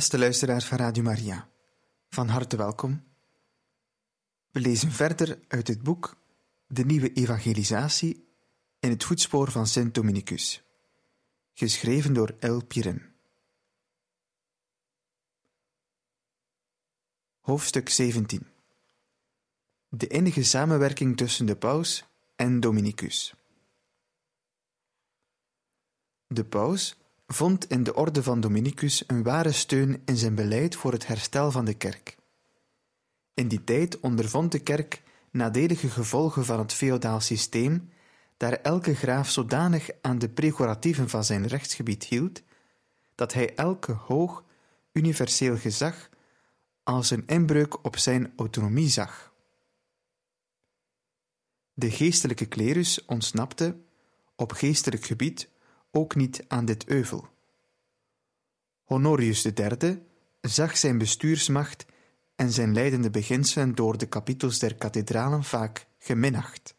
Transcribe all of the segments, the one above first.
Beste luisteraars van Radio Maria, van harte welkom. We lezen verder uit het boek De Nieuwe Evangelisatie in het voetspoor van Sint Dominicus, geschreven door El Piren. Hoofdstuk 17 De enige samenwerking tussen de paus en Dominicus. De paus vond in de orde van Dominicus een ware steun in zijn beleid voor het herstel van de kerk. In die tijd ondervond de kerk nadelige gevolgen van het feodaal systeem, daar elke graaf zodanig aan de prerogatieven van zijn rechtsgebied hield, dat hij elke hoog, universeel gezag als een inbreuk op zijn autonomie zag. De geestelijke klerus ontsnapte, op geestelijk gebied, ook niet aan dit euvel. Honorius III zag zijn bestuursmacht en zijn leidende beginselen door de kapitels der kathedralen vaak geminacht.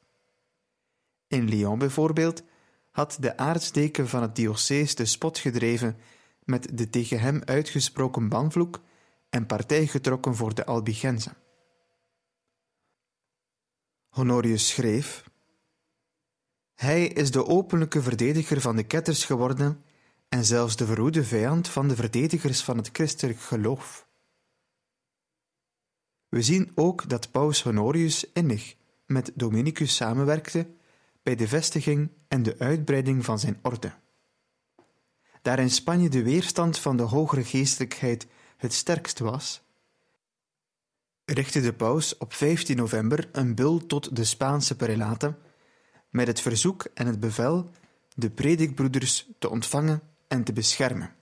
In Lyon bijvoorbeeld had de aartsdeken van het diocees de spot gedreven met de tegen hem uitgesproken banvloek en partij getrokken voor de Albigenzen. Honorius schreef hij is de openlijke verdediger van de ketters geworden en zelfs de verhoede vijand van de verdedigers van het christelijk geloof. We zien ook dat Paus Honorius innig met Dominicus samenwerkte bij de vestiging en de uitbreiding van zijn orde. Daar in Spanje de weerstand van de hogere geestelijkheid het sterkst was, richtte de paus op 15 november een bul tot de Spaanse prelaten met het verzoek en het bevel de predikbroeders te ontvangen en te beschermen.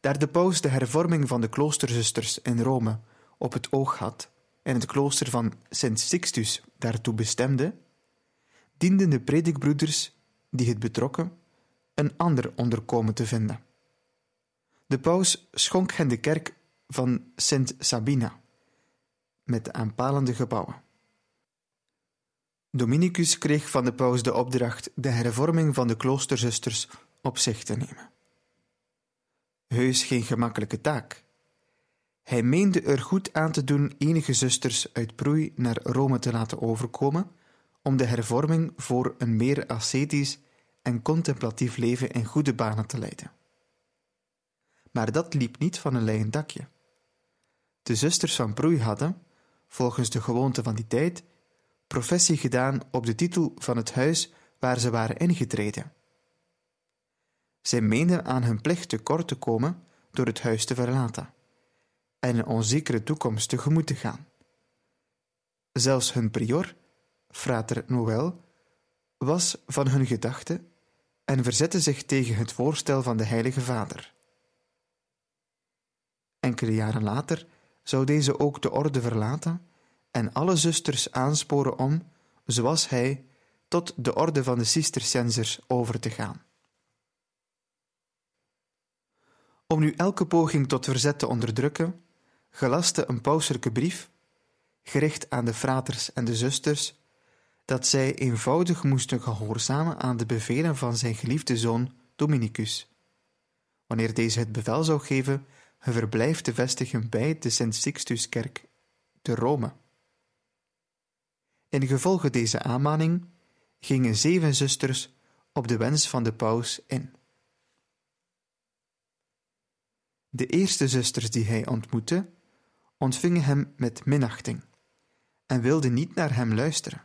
Daar de paus de hervorming van de kloosterzusters in Rome op het oog had en het klooster van Sint Sixtus daartoe bestemde, dienden de predikbroeders die het betrokken een ander onderkomen te vinden. De paus schonk hen de kerk van Sint Sabina met de aanpalende gebouwen. Dominicus kreeg van de paus de opdracht de hervorming van de kloosterzusters op zich te nemen. Heus geen gemakkelijke taak. Hij meende er goed aan te doen enige zusters uit Proei naar Rome te laten overkomen, om de hervorming voor een meer ascetisch en contemplatief leven in goede banen te leiden. Maar dat liep niet van een leien dakje. De zusters van Proei hadden, volgens de gewoonte van die tijd, professie gedaan op de titel van het huis waar ze waren ingetreden. Zij meenden aan hun plicht tekort te komen door het huis te verlaten en een onzekere toekomst tegemoet te gaan. Zelfs hun prior, frater Noël, was van hun gedachte en verzette zich tegen het voorstel van de Heilige Vader. Enkele jaren later zou deze ook de orde verlaten en alle zusters aansporen om, zoals hij, tot de orde van de Cisterciensers over te gaan. Om nu elke poging tot verzet te onderdrukken, gelaste een pauselijke brief, gericht aan de fraters en de zusters, dat zij eenvoudig moesten gehoorzamen aan de bevelen van zijn geliefde zoon Dominicus, wanneer deze het bevel zou geven hun verblijf te vestigen bij de Sint Sixtuskerk te Rome. In gevolge deze aanmaning gingen zeven zusters op de wens van de paus in. De eerste zusters die hij ontmoette, ontvingen hem met minachting en wilden niet naar hem luisteren.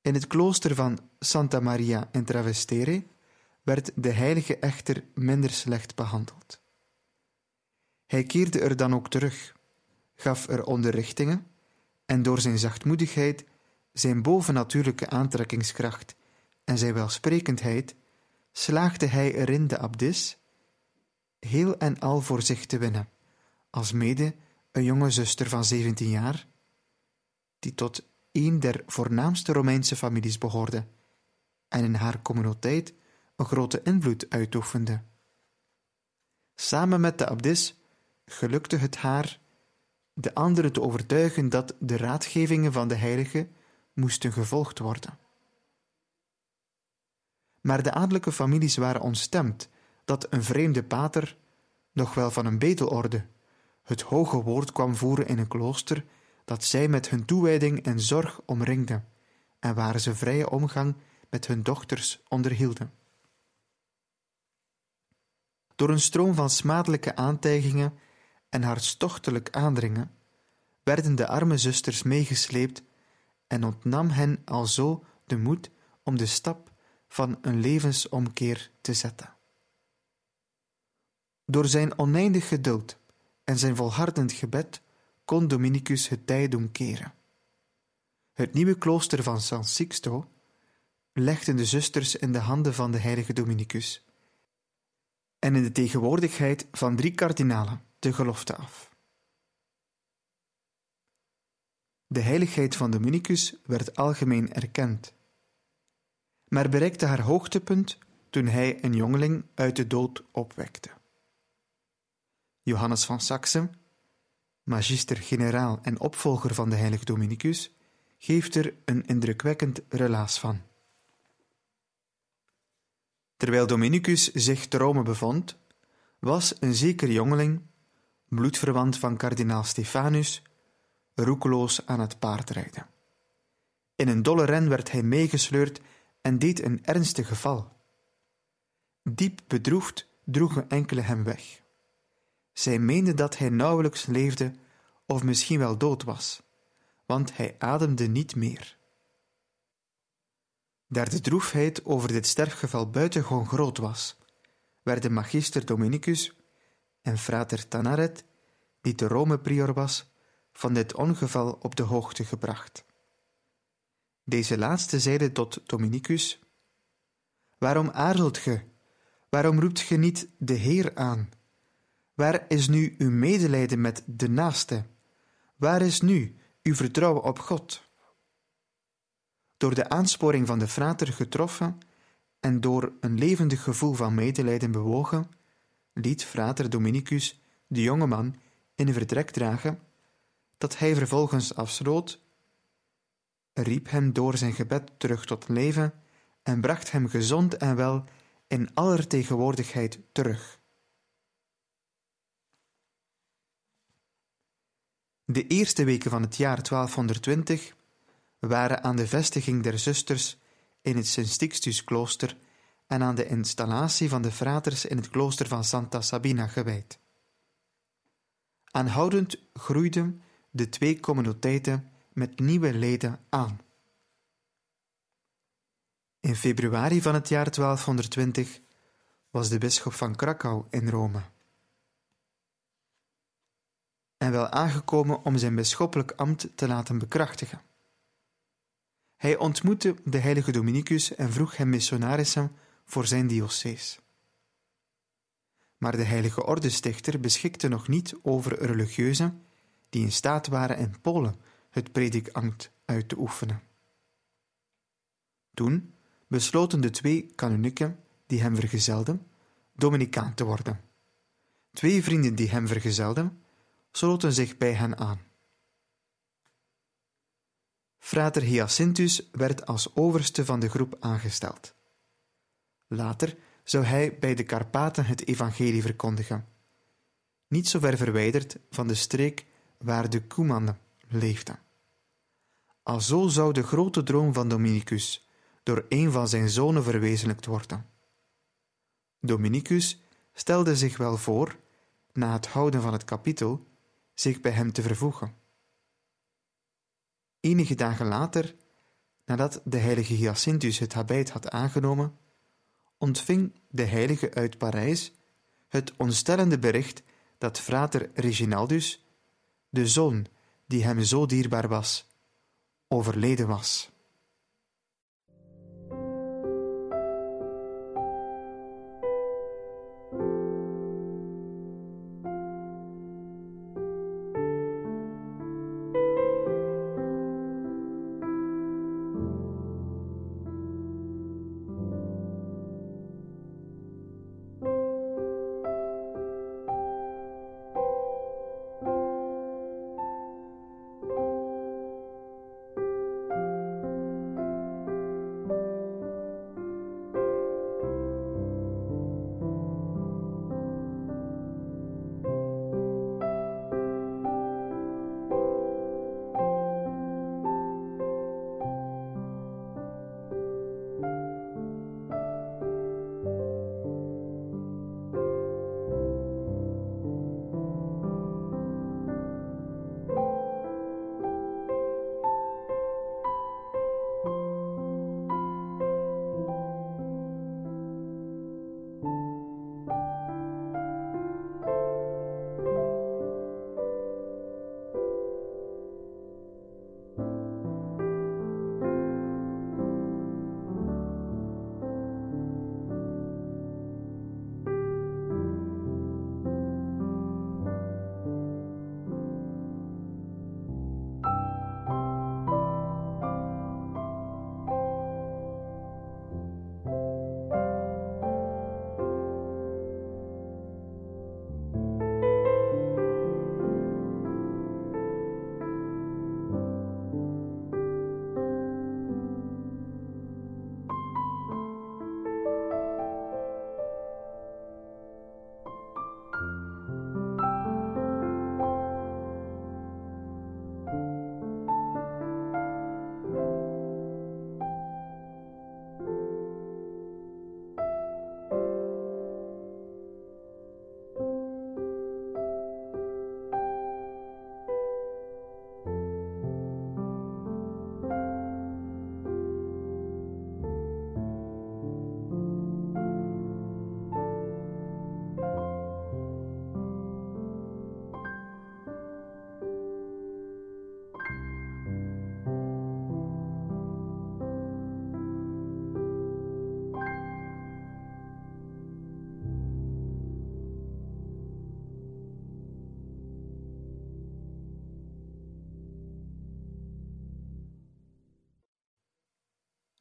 In het klooster van Santa Maria in Travestere werd de heilige echter minder slecht behandeld. Hij keerde er dan ook terug, gaf er onderrichtingen en door zijn zachtmoedigheid zijn bovennatuurlijke aantrekkingskracht en zijn welsprekendheid, slaagde hij erin de abdis heel en al voor zich te winnen, als mede een jonge zuster van 17 jaar, die tot een der voornaamste Romeinse families behoorde en in haar communiteit een grote invloed uitoefende. Samen met de abdis gelukte het haar de anderen te overtuigen dat de raadgevingen van de heilige moesten gevolgd worden. Maar de adellijke families waren ontstemd dat een vreemde pater, nog wel van een betelorde, het hoge woord kwam voeren in een klooster dat zij met hun toewijding en zorg omringden en waar ze vrije omgang met hun dochters onderhielden. Door een stroom van smadelijke aantijgingen en hartstochtelijk aandringen werden de arme zusters meegesleept en ontnam hen alzo de moed om de stap van een levensomkeer te zetten. Door zijn oneindig geduld en zijn volhardend gebed kon Dominicus het tij doen keren. Het nieuwe klooster van San Sixto legden de zusters in de handen van de heilige Dominicus en in de tegenwoordigheid van drie kardinalen de gelofte af. De heiligheid van Dominicus werd algemeen erkend, maar bereikte haar hoogtepunt toen hij een jongeling uit de dood opwekte. Johannes van Saxe, magister-generaal en opvolger van de heilige Dominicus, geeft er een indrukwekkend relaas van. Terwijl Dominicus zich te Rome bevond, was een zeker jongeling, bloedverwant van kardinaal Stefanus, roekeloos aan het paard rijden. In een dolle ren werd hij meegesleurd en deed een ernstig geval. Diep bedroefd droegen enkele hem weg. Zij meenden dat hij nauwelijks leefde of misschien wel dood was, want hij ademde niet meer. Daar de droefheid over dit sterfgeval buitengewoon groot was, werden magister Dominicus en frater Tanaret, die te Rome prior was, van dit ongeval op de hoogte gebracht. Deze laatste zeide tot Dominicus: Waarom aarzelt ge? Waarom roept ge niet de Heer aan? Waar is nu uw medelijden met de naaste? Waar is nu uw vertrouwen op God? Door de aansporing van de frater getroffen en door een levendig gevoel van medelijden bewogen, liet frater Dominicus de jonge man in een vertrek dragen, dat hij vervolgens afsloot, riep hem door zijn gebed terug tot leven en bracht hem gezond en wel in aller tegenwoordigheid terug. De eerste weken van het jaar 1220 waren aan de vestiging der zusters in het Sint-Sixtus-klooster en aan de installatie van de fraters in het klooster van Santa Sabina gewijd. Aanhoudend groeiden de twee communiteiten met nieuwe leden aan. In februari van het jaar 1220 was de bisschop van Krakau in Rome. En wel aangekomen om zijn bisschoppelijk ambt te laten bekrachtigen. Hij ontmoette de heilige Dominicus en vroeg hem missionarissen voor zijn diocees. Maar de heilige ordestichter beschikte nog niet over religieuzen die in staat waren in Polen het predikambt uit te oefenen. Toen besloten de twee kanonieken die hem vergezelden Dominicaan te worden. Twee vrienden die hem vergezelden sloten zich bij hen aan. Frater Hyacinthus werd als overste van de groep aangesteld. Later zou hij bij de Karpaten het evangelie verkondigen, niet zo ver verwijderd van de streek waar de Koemannen leefden. Alzo zou de grote droom van Dominicus door een van zijn zonen verwezenlijkt worden. Dominicus stelde zich wel voor, na het houden van het kapitel, zich bij hem te vervoegen. Enige dagen later, nadat de heilige Hyacinthus het habit had aangenomen, ontving de heilige uit Parijs het ontstellende bericht dat frater Reginaldus, de zoon die hem zo dierbaar was, overleden was.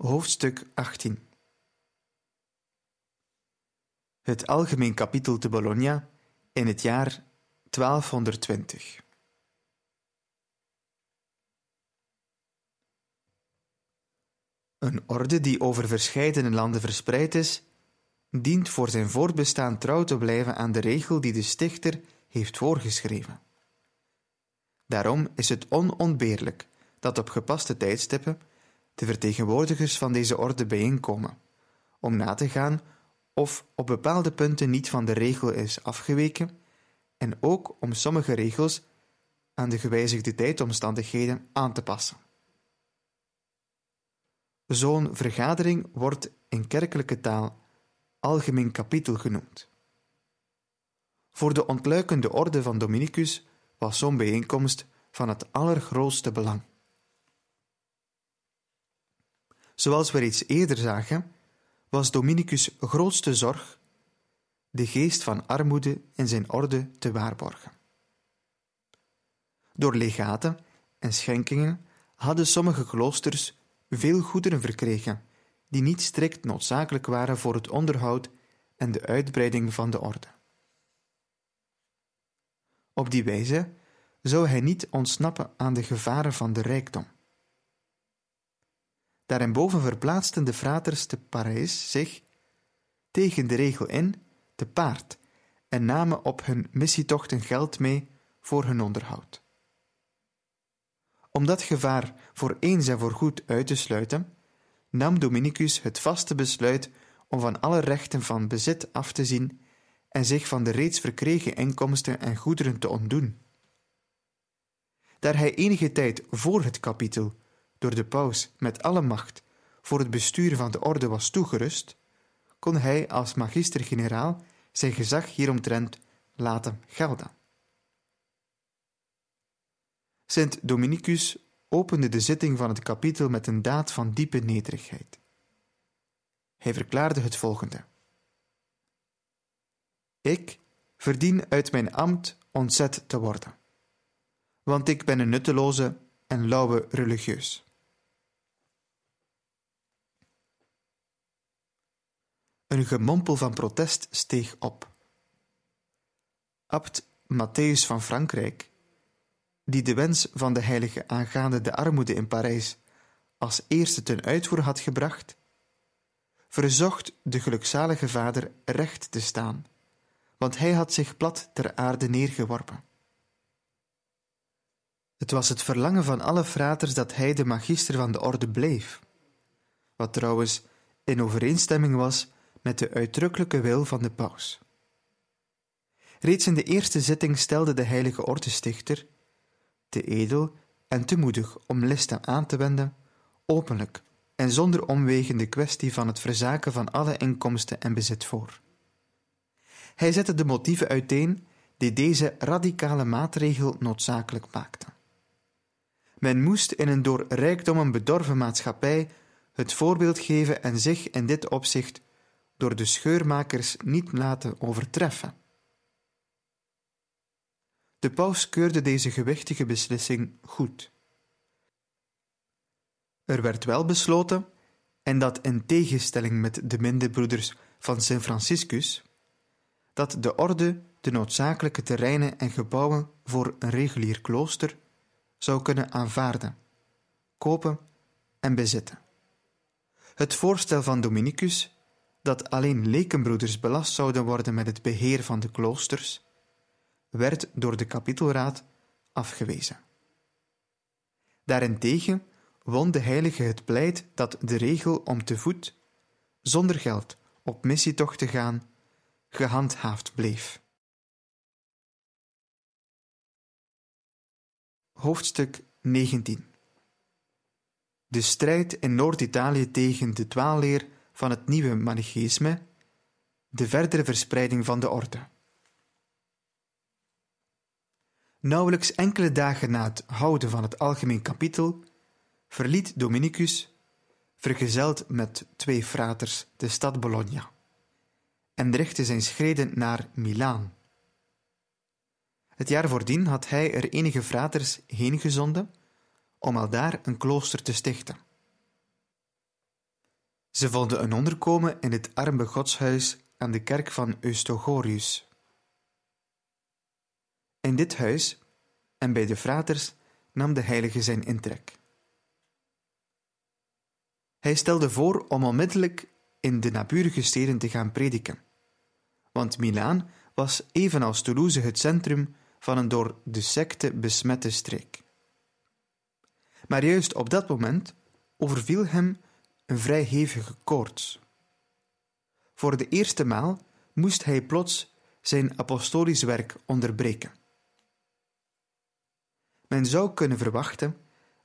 Hoofdstuk 18 Het Algemeen Kapitel te Bologna in het jaar 1220 Een orde die over verscheidene landen verspreid is, dient voor zijn voortbestaan trouw te blijven aan de regel die de stichter heeft voorgeschreven. Daarom is het onontbeerlijk dat op gepaste tijdstippen de vertegenwoordigers van deze orde bijeenkomen, om na te gaan of op bepaalde punten niet van de regel is afgeweken en ook om sommige regels aan de gewijzigde tijdomstandigheden aan te passen. Zo'n vergadering wordt in kerkelijke taal algemeen kapitel genoemd. Voor de ontluikende orde van Dominicus was zo'n bijeenkomst van het allergrootste belang. Zoals we reeds eerder zagen, was Dominicus' grootste zorg de geest van armoede in zijn orde te waarborgen. Door legaten en schenkingen hadden sommige kloosters veel goederen verkregen die niet strikt noodzakelijk waren voor het onderhoud en de uitbreiding van de orde. Op die wijze zou hij niet ontsnappen aan de gevaren van de rijkdom. Daarenboven verplaatsten de fraters te Parijs zich, tegen de regel in, te paard en namen op hun missietochten geld mee voor hun onderhoud. Om dat gevaar voor eens en voorgoed uit te sluiten, nam Dominicus het vaste besluit om van alle rechten van bezit af te zien en zich van de reeds verkregen inkomsten en goederen te ontdoen. Daar hij enige tijd voor het kapitel door de paus met alle macht voor het bestuur van de orde was toegerust, kon hij als magister-generaal zijn gezag hieromtrent laten gelden. Sint Dominicus opende de zitting van het kapitel met een daad van diepe nederigheid. Hij verklaarde het volgende: Ik verdien uit mijn ambt ontzet te worden, want ik ben een nutteloze en lauwe religieus. Een gemompel van protest steeg op. Abt Matthäus van Frankrijk, die de wens van de heilige aangaande de armoede in Parijs als eerste ten uitvoer had gebracht, verzocht de gelukzalige vader recht te staan, want hij had zich plat ter aarde neergeworpen. Het was het verlangen van alle fraters dat hij de magister van de orde bleef, wat trouwens in overeenstemming was met de uitdrukkelijke wil van de paus. Reeds in de eerste zitting stelde de heilige ordestichter, te edel en te moedig om listen aan te wenden, openlijk en zonder omwegen de kwestie van het verzaken van alle inkomsten en bezit voor. Hij zette de motieven uiteen die deze radicale maatregel noodzakelijk maakten. Men moest in een door rijkdommen bedorven maatschappij het voorbeeld geven en zich in dit opzicht door de scheurmakers niet laten overtreffen. De paus keurde deze gewichtige beslissing goed. Er werd wel besloten, en dat in tegenstelling met de mindebroeders van Sint Franciscus, dat de orde de noodzakelijke terreinen en gebouwen voor een regulier klooster zou kunnen aanvaarden, kopen en bezitten. Het voorstel van Dominicus dat alleen lekenbroeders belast zouden worden met het beheer van de kloosters, werd door de kapitelraad afgewezen. Daarentegen won de heilige het pleit dat de regel om te voet, zonder geld, op missietocht te gaan, gehandhaafd bleef. Hoofdstuk 19 De strijd in Noord-Italië tegen de dwaalleer van het nieuwe Manicheïsme, de verdere verspreiding van de orde. Nauwelijks enkele dagen na het houden van het algemeen kapitel verliet Dominicus, vergezeld met twee fraters, de stad Bologna en richtte zijn schreden naar Milaan. Het jaar voordien had hij er enige fraters heen gezonden om aldaar een klooster te stichten. Ze vonden een onderkomen in het arme godshuis aan de kerk van Eustogorius. In dit huis en bij de fraters nam de heilige zijn intrek. Hij stelde voor om onmiddellijk in de naburige steden te gaan prediken, want Milaan was evenals Toulouse het centrum van een door de secte besmette streek. Maar juist op dat moment overviel hem een vrij hevige koorts. Voor de eerste maal moest hij plots zijn apostolisch werk onderbreken. Men zou kunnen verwachten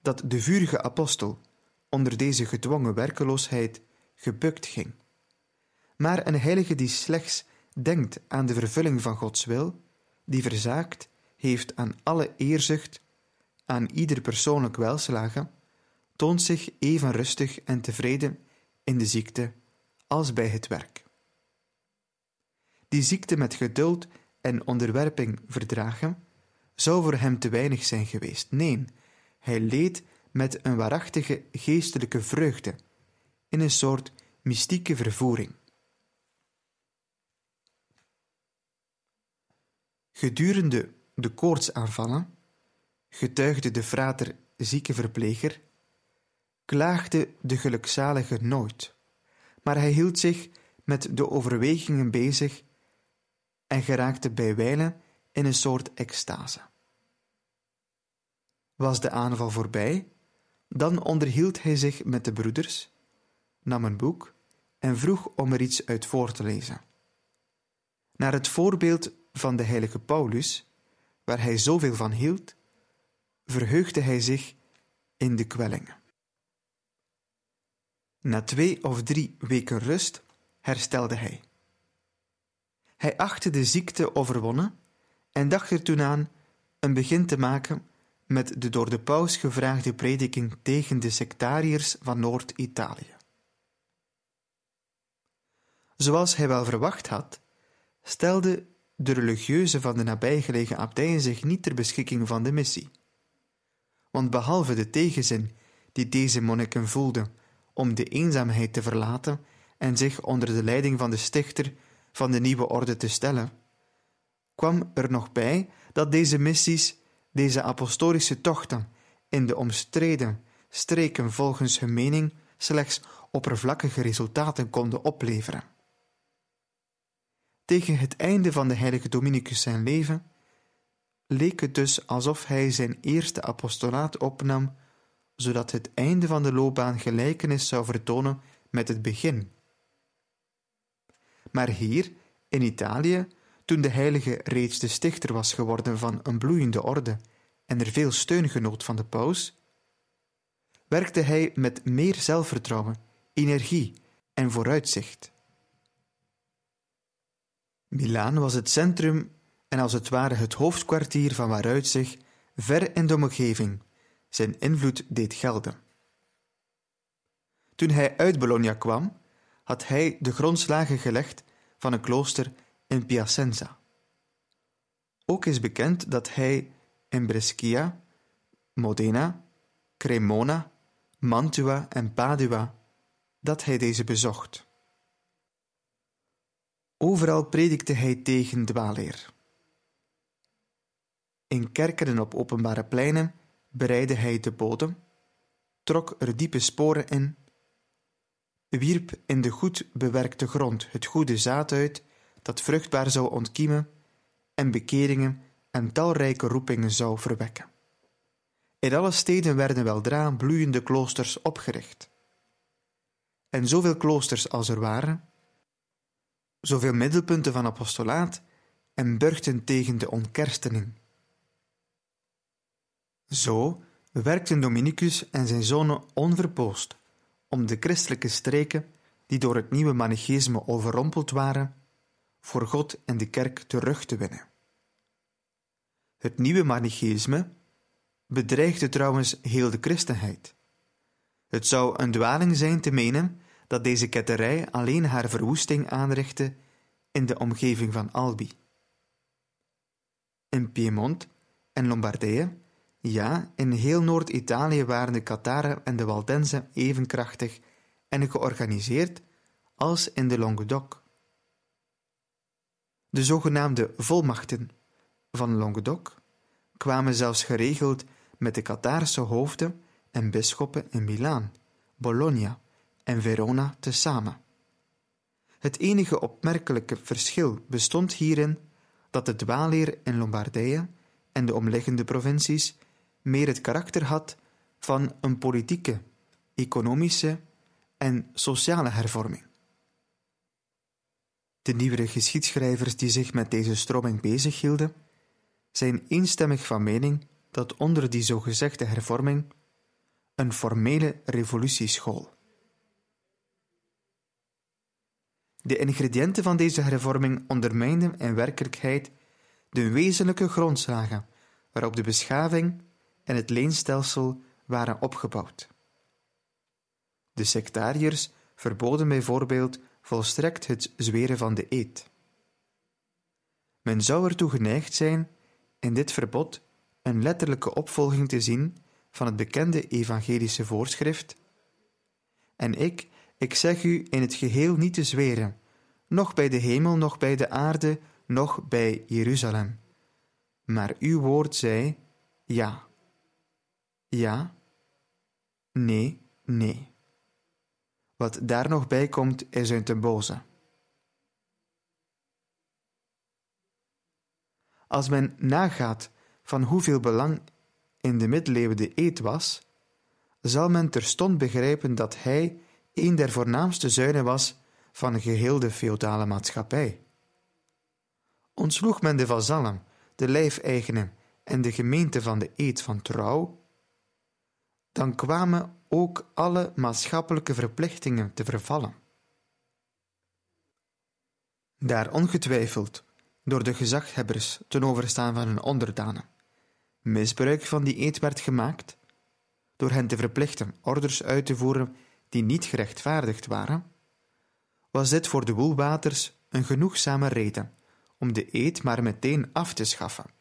dat de vurige apostel onder deze gedwongen werkeloosheid gebukt ging. Maar een heilige die slechts denkt aan de vervulling van Gods wil, die verzaakt heeft aan alle eerzucht, aan ieder persoonlijk welslagen, toont zich even rustig en tevreden in de ziekte als bij het werk. Die ziekte met geduld en onderwerping verdragen, zou voor hem te weinig zijn geweest. Nee, hij leed met een waarachtige geestelijke vreugde, in een soort mystieke vervoering. Gedurende de koortsaanvallen getuigde de frater zieke verpleger, klaagde de gelukzalige nooit, maar hij hield zich met de overwegingen bezig en geraakte bijwijlen in een soort extase. Was de aanval voorbij, dan onderhield hij zich met de broeders, nam een boek en vroeg om er iets uit voor te lezen. Naar het voorbeeld van de heilige Paulus, waar hij zoveel van hield, verheugde hij zich in de kwellingen. Na twee of drie weken rust herstelde hij. Hij achtte de ziekte overwonnen en dacht er toen aan een begin te maken met de door de paus gevraagde prediking tegen de sectariërs van Noord-Italië. Zoals hij wel verwacht had, stelde de religieuze van de nabijgelegen abdijen zich niet ter beschikking van de missie. Want behalve de tegenzin die deze monniken voelden om de eenzaamheid te verlaten en zich onder de leiding van de stichter van de nieuwe orde te stellen, kwam er nog bij dat deze missies, deze apostolische tochten, in de omstreden streken volgens hun mening slechts oppervlakkige resultaten konden opleveren. Tegen het einde van de heilige Dominicus zijn leven leek het dus alsof hij zijn eerste apostolaat opnam, zodat het einde van de loopbaan gelijkenis zou vertonen met het begin. Maar hier, in Italië, toen de heilige reeds de stichter was geworden van een bloeiende orde en er veel steun genoot van de paus, werkte hij met meer zelfvertrouwen, energie en vooruitzicht. Milaan was het centrum en als het ware het hoofdkwartier van waaruit zich, ver in de omgeving, zijn invloed deed gelden. Toen hij uit Bologna kwam, had hij de grondslagen gelegd van een klooster in Piacenza. Ook is bekend dat hij in Brescia, Modena, Cremona, Mantua en Padua, dat hij deze bezocht. Overal predikte hij tegen dwaalleer. In kerken en op openbare pleinen bereidde hij de bodem, trok er diepe sporen in, wierp in de goed bewerkte grond het goede zaad uit dat vruchtbaar zou ontkiemen en bekeringen en talrijke roepingen zou verwekken. In alle steden werden weldra bloeiende kloosters opgericht. En zoveel kloosters als er waren, zoveel middelpunten van apostolaat en burchten tegen de ontkerstening. Zo werkten Dominicus en zijn zonen onverpoost om de christelijke streken, die door het nieuwe manicheïsme overrompeld waren, voor God en de kerk terug te winnen. Het nieuwe manicheïsme bedreigde trouwens heel de christenheid. Het zou een dwaling zijn te menen dat deze ketterij alleen haar verwoesting aanrichtte in de omgeving van Albi. In Piemont en Lombardije, ja, in heel Noord-Italië waren de Kataren en de Waldenzen even krachtig en georganiseerd als in de Languedoc. De zogenaamde volmachten van Languedoc kwamen zelfs geregeld met de Kathaarse hoofden en bisschoppen in Milaan, Bologna en Verona tezamen. Het enige opmerkelijke verschil bestond hierin dat de dwaalleer in Lombardije en de omliggende provincies meer het karakter had van een politieke, economische en sociale hervorming. De nieuwere geschiedschrijvers die zich met deze stroming bezighielden, zijn eenstemmig van mening dat onder die zogezegde hervorming een formele revolutie school. De ingrediënten van deze hervorming ondermijnden in werkelijkheid de wezenlijke grondslagen waarop de beschaving en het leenstelsel waren opgebouwd. De sectariërs verboden bijvoorbeeld volstrekt het zweren van de eed. Men zou ertoe geneigd zijn in dit verbod een letterlijke opvolging te zien van het bekende evangelische voorschrift. En ik, ik zeg u in het geheel niet te zweren, noch bij de hemel, noch bij de aarde, noch bij Jeruzalem. Maar uw woord zei ja. Ja, nee, nee. Wat daar nog bij komt, is de boze. Als men nagaat van hoeveel belang in de middeleeuwen de eed was, zal men terstond begrijpen dat hij een der voornaamste zuilen was van geheel de feodale maatschappij. Ontsloeg men de vazallen, de lijfeigenen en de gemeente van de eed van trouw, dan kwamen ook alle maatschappelijke verplichtingen te vervallen. Daar ongetwijfeld door de gezaghebbers ten overstaan van hun onderdanen misbruik van die eed werd gemaakt, door hen te verplichten orders uit te voeren die niet gerechtvaardigd waren, was dit voor de woelwaters een genoegzame reden om de eed maar meteen af te schaffen.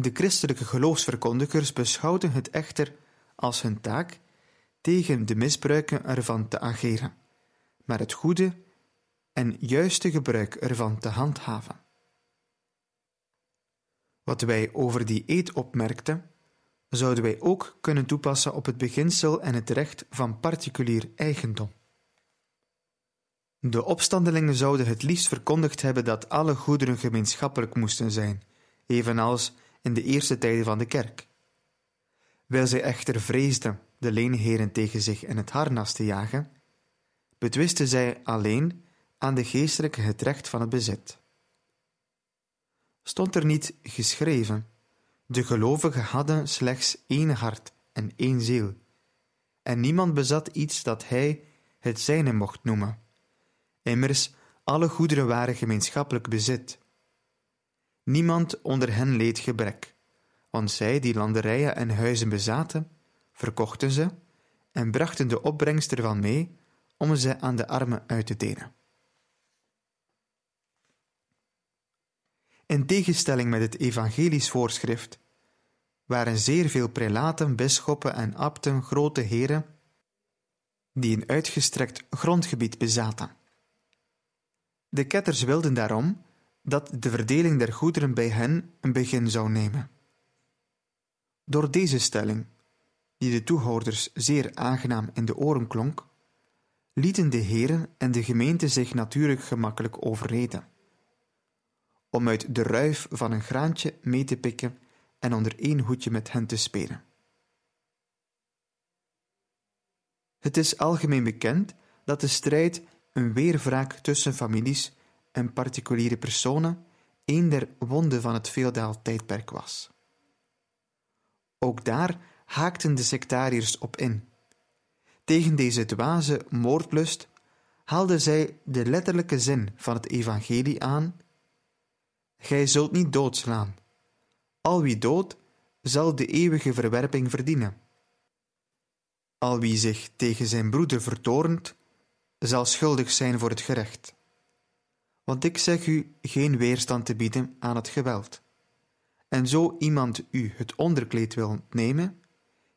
De christelijke geloofsverkondigers beschouwden het echter als hun taak tegen de misbruiken ervan te ageren, maar het goede en juiste gebruik ervan te handhaven. Wat wij over die eed opmerkten, zouden wij ook kunnen toepassen op het beginsel en het recht van particulier eigendom. De opstandelingen zouden het liefst verkondigd hebben dat alle goederen gemeenschappelijk moesten zijn, evenals in de eerste tijden van de kerk. Wijl zij echter vreesden de leenheren tegen zich in het harnas te jagen, betwisten zij alleen aan de geestelijke het recht van het bezit. Stond er niet geschreven: de gelovigen hadden slechts één hart en één ziel, en niemand bezat iets dat hij het zijne mocht noemen. Immers, alle goederen waren gemeenschappelijk bezit. Niemand onder hen leed gebrek, want zij die landerijen en huizen bezaten, verkochten ze en brachten de opbrengst ervan mee om ze aan de armen uit te delen. In tegenstelling met het evangelisch voorschrift waren zeer veel prelaten, bisschoppen en abten grote heren die een uitgestrekt grondgebied bezaten. De ketters wilden daarom dat de verdeling der goederen bij hen een begin zou nemen. Door deze stelling, die de toehoorders zeer aangenaam in de oren klonk, lieten de heren en de gemeente zich natuurlijk gemakkelijk overreden. Om uit de ruif van een graantje mee te pikken en onder één hoedje met hen te spelen. Het is algemeen bekend dat de strijd een weerwraak tussen families en particuliere personen een der wonden van het feodaal tijdperk was. Ook daar haakten de sectariërs op in. Tegen deze dwaze moordlust haalden zij de letterlijke zin van het evangelie aan: Gij zult niet doodslaan. Al wie dood, zal de eeuwige verwerping verdienen. Al wie zich tegen zijn broeder vertoornt, zal schuldig zijn voor het gerecht. Want ik zeg u geen weerstand te bieden aan het geweld. En zo iemand u het onderkleed wil ontnemen,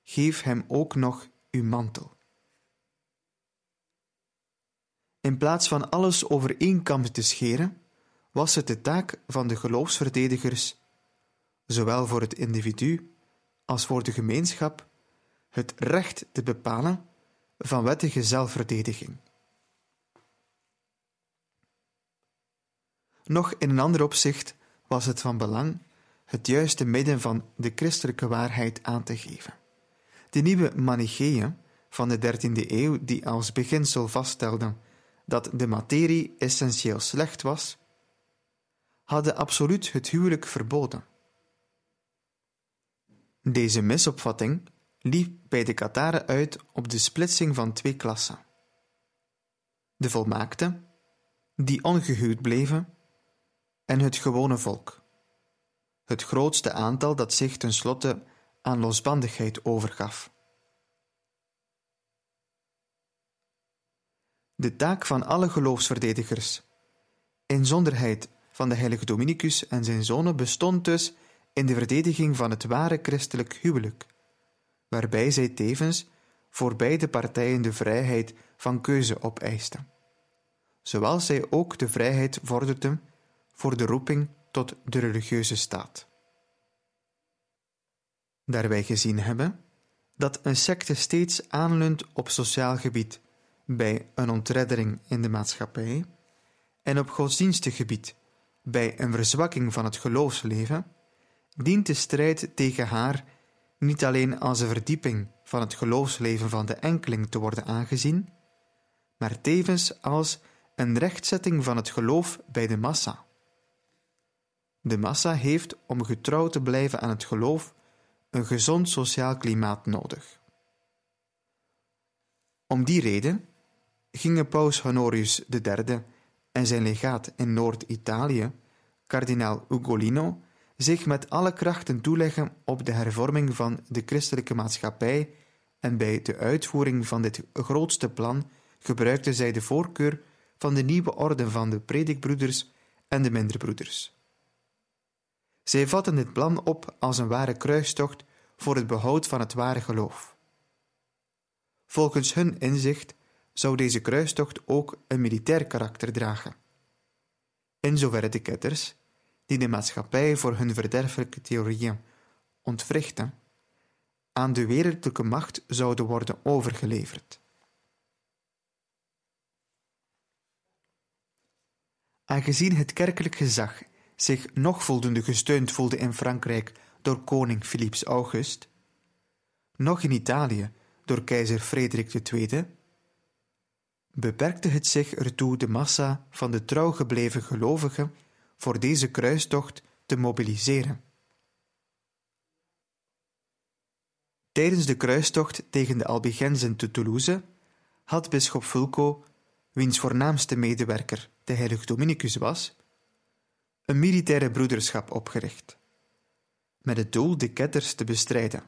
geef hem ook nog uw mantel. In plaats van alles over één kam te scheren, was het de taak van de geloofsverdedigers, zowel voor het individu als voor de gemeenschap, het recht te bepalen van wettige zelfverdediging. Nog in een ander opzicht was het van belang het juiste midden van de christelijke waarheid aan te geven. De nieuwe Manicheeën van de dertiende eeuw, die als beginsel vaststelden dat de materie essentieel slecht was, hadden absoluut het huwelijk verboden. Deze misopvatting liep bij de Kataren uit op de splitsing van twee klassen. De volmaakten, die ongehuwd bleven, en het gewone volk. Het grootste aantal dat zich tenslotte aan losbandigheid overgaf. De taak van alle geloofsverdedigers, inzonderheid van de heilige Dominicus en zijn zonen, bestond dus in de verdediging van het ware christelijk huwelijk, waarbij zij tevens voor beide partijen de vrijheid van keuze opeisten, zoals zij ook de vrijheid vorderden voor de roeping tot de religieuze staat. Daar wij gezien hebben dat een secte steeds aanleunt op sociaal gebied bij een ontreddering in de maatschappij en op godsdienstig gebied bij een verzwakking van het geloofsleven, dient de strijd tegen haar niet alleen als een verdieping van het geloofsleven van de enkeling te worden aangezien, maar tevens als een rechtzetting van het geloof bij de massa. De massa heeft, om getrouw te blijven aan het geloof, een gezond sociaal klimaat nodig. Om die reden gingen paus Honorius III en zijn legaat in Noord-Italië, kardinaal Ugolino, zich met alle krachten toeleggen op de hervorming van de christelijke maatschappij en bij de uitvoering van dit grootste plan gebruikten zij de voorkeur van de nieuwe orde van de predikbroeders en de mindere broeders. Zij vatten dit plan op als een ware kruistocht voor het behoud van het ware geloof. Volgens hun inzicht zou deze kruistocht ook een militair karakter dragen. In zoverre de ketters, die de maatschappij voor hun verderfelijke theorieën ontwrichten, aan de wereldlijke macht zouden worden overgeleverd. Aangezien het kerkelijk gezag zich nog voldoende gesteund voelde in Frankrijk door koning Philips August, nog in Italië door keizer Frederik II, beperkte het zich ertoe de massa van de trouw gebleven gelovigen voor deze kruistocht te mobiliseren. Tijdens de kruistocht tegen de Albigenzen te Toulouse had bisschop Fulco, wiens voornaamste medewerker de heilige Dominicus was, een militaire broederschap opgericht, met het doel de ketters te bestrijden.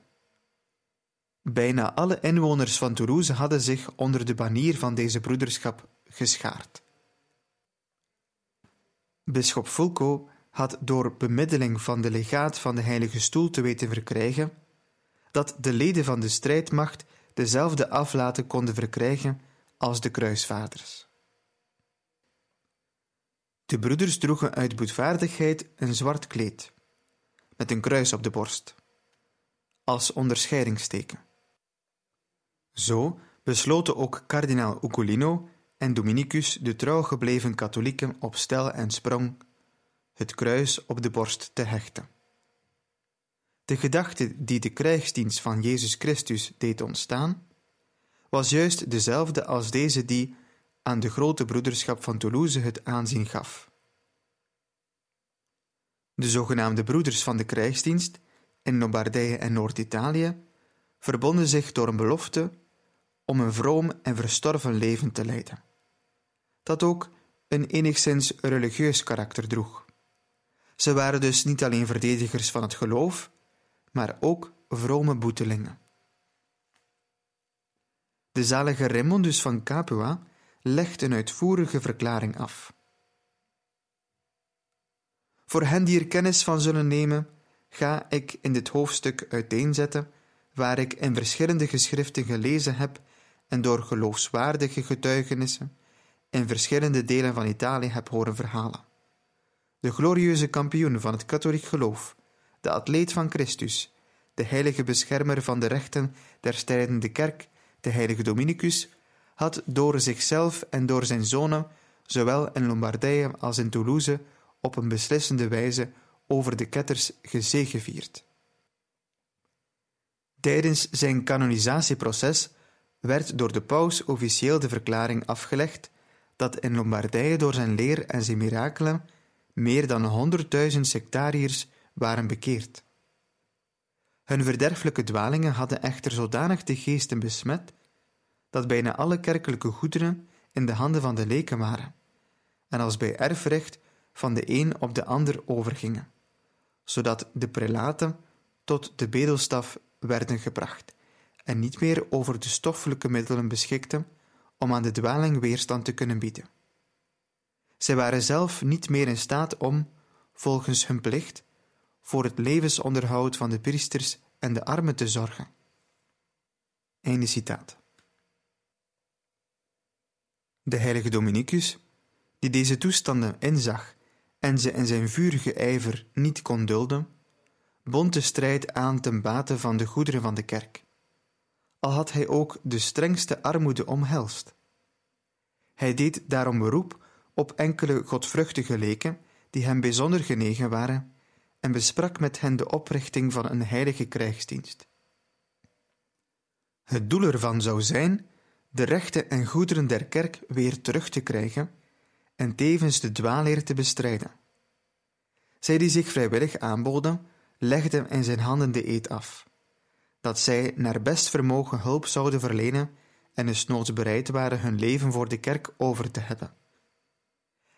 Bijna alle inwoners van Toulouse hadden zich onder de banier van deze broederschap geschaard. Bisschop Fulco had door bemiddeling van de legaat van de Heilige Stoel te weten verkrijgen dat de leden van de strijdmacht dezelfde aflaten konden verkrijgen als de kruisvaders. De broeders droegen uit boetvaardigheid een zwart kleed, met een kruis op de borst, als onderscheidingsteken. Zo besloten ook kardinaal Ugolino en Dominicus de trouw gebleven katholieken op stel en sprong het kruis op de borst te hechten. De gedachte die de krijgsdienst van Jezus Christus deed ontstaan, was juist dezelfde als deze die aan de grote broederschap van Toulouse het aanzien gaf. De zogenaamde broeders van de krijgsdienst in Lombardije en Noord-Italië verbonden zich door een belofte om een vroom en verstorven leven te leiden, dat ook een enigszins religieus karakter droeg. Ze waren dus niet alleen verdedigers van het geloof, maar ook vrome boetelingen. De zalige Raymondus van Capua legt een uitvoerige verklaring af. Voor hen die er kennis van zullen nemen, ga ik in dit hoofdstuk uiteenzetten waar ik in verschillende geschriften gelezen heb en door geloofswaardige getuigenissen in verschillende delen van Italië heb horen verhalen. De glorieuze kampioen van het katholiek geloof, de atleet van Christus, de heilige beschermer van de rechten der strijdende kerk, de heilige Dominicus, had door zichzelf en door zijn zonen, zowel in Lombardije als in Toulouse, op een beslissende wijze over de ketters gezegevierd. Tijdens zijn kanonisatieproces werd door de paus officieel de verklaring afgelegd dat in Lombardije door zijn leer en zijn mirakelen meer dan honderdduizend sectariërs waren bekeerd. Hun verderfelijke dwalingen hadden echter zodanig de geesten besmet dat bijna alle kerkelijke goederen in de handen van de leken waren en als bij erfrecht van de een op de ander overgingen, zodat de prelaten tot de bedelstaf werden gebracht en niet meer over de stoffelijke middelen beschikten om aan de dwaling weerstand te kunnen bieden. Zij waren zelf niet meer in staat om, volgens hun plicht, voor het levensonderhoud van de priesters en de armen te zorgen. Einde citaat. De heilige Dominicus, die deze toestanden inzag en ze in zijn vurige ijver niet kon dulden, bond de strijd aan ten bate van de goederen van de kerk, al had hij ook de strengste armoede omhelst. Hij deed daarom beroep op enkele godvruchtige leken die hem bijzonder genegen waren en besprak met hen de oprichting van een heilige krijgsdienst. Het doel ervan zou zijn de rechten en goederen der kerk weer terug te krijgen en tevens de dwaalleer te bestrijden. Zij die zich vrijwillig aanboden, legden in zijn handen de eed af, dat zij naar best vermogen hulp zouden verlenen en desnoods bereid waren hun leven voor de kerk over te hebben.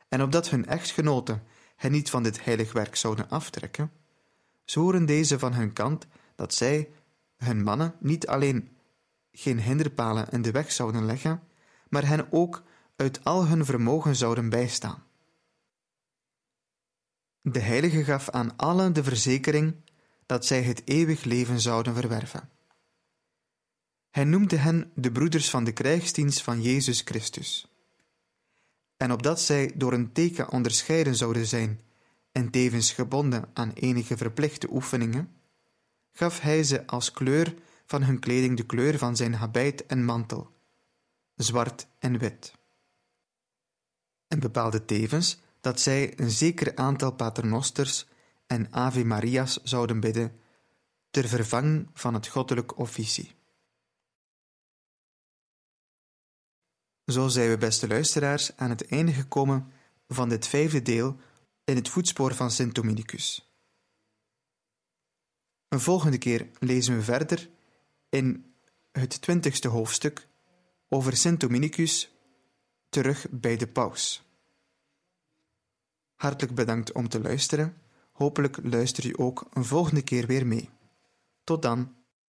En opdat hun echtgenoten hen niet van dit heilig werk zouden aftrekken, zwoeren deze van hun kant dat zij hun mannen niet alleen geen hinderpalen in de weg zouden leggen, maar hen ook uit al hun vermogen zouden bijstaan. De heilige gaf aan allen de verzekering dat zij het eeuwig leven zouden verwerven. Hij noemde hen de broeders van de krijgsdienst van Jezus Christus. En opdat zij door een teken onderscheiden zouden zijn en tevens gebonden aan enige verplichte oefeningen, gaf hij ze als kleur van hun kleding de kleur van zijn habit en mantel, zwart en wit. En bepaalde tevens dat zij een zeker aantal paternosters en Ave Maria's zouden bidden ter vervanging van het goddelijk officie. Zo zijn we, beste luisteraars, aan het einde gekomen van dit vijfde deel in het voetspoor van Sint Dominicus. Een volgende keer lezen we verder in het twintigste hoofdstuk over Sint Dominicus terug bij de paus. Hartelijk bedankt om te luisteren. Hopelijk luister je ook een volgende keer weer mee. Tot dan.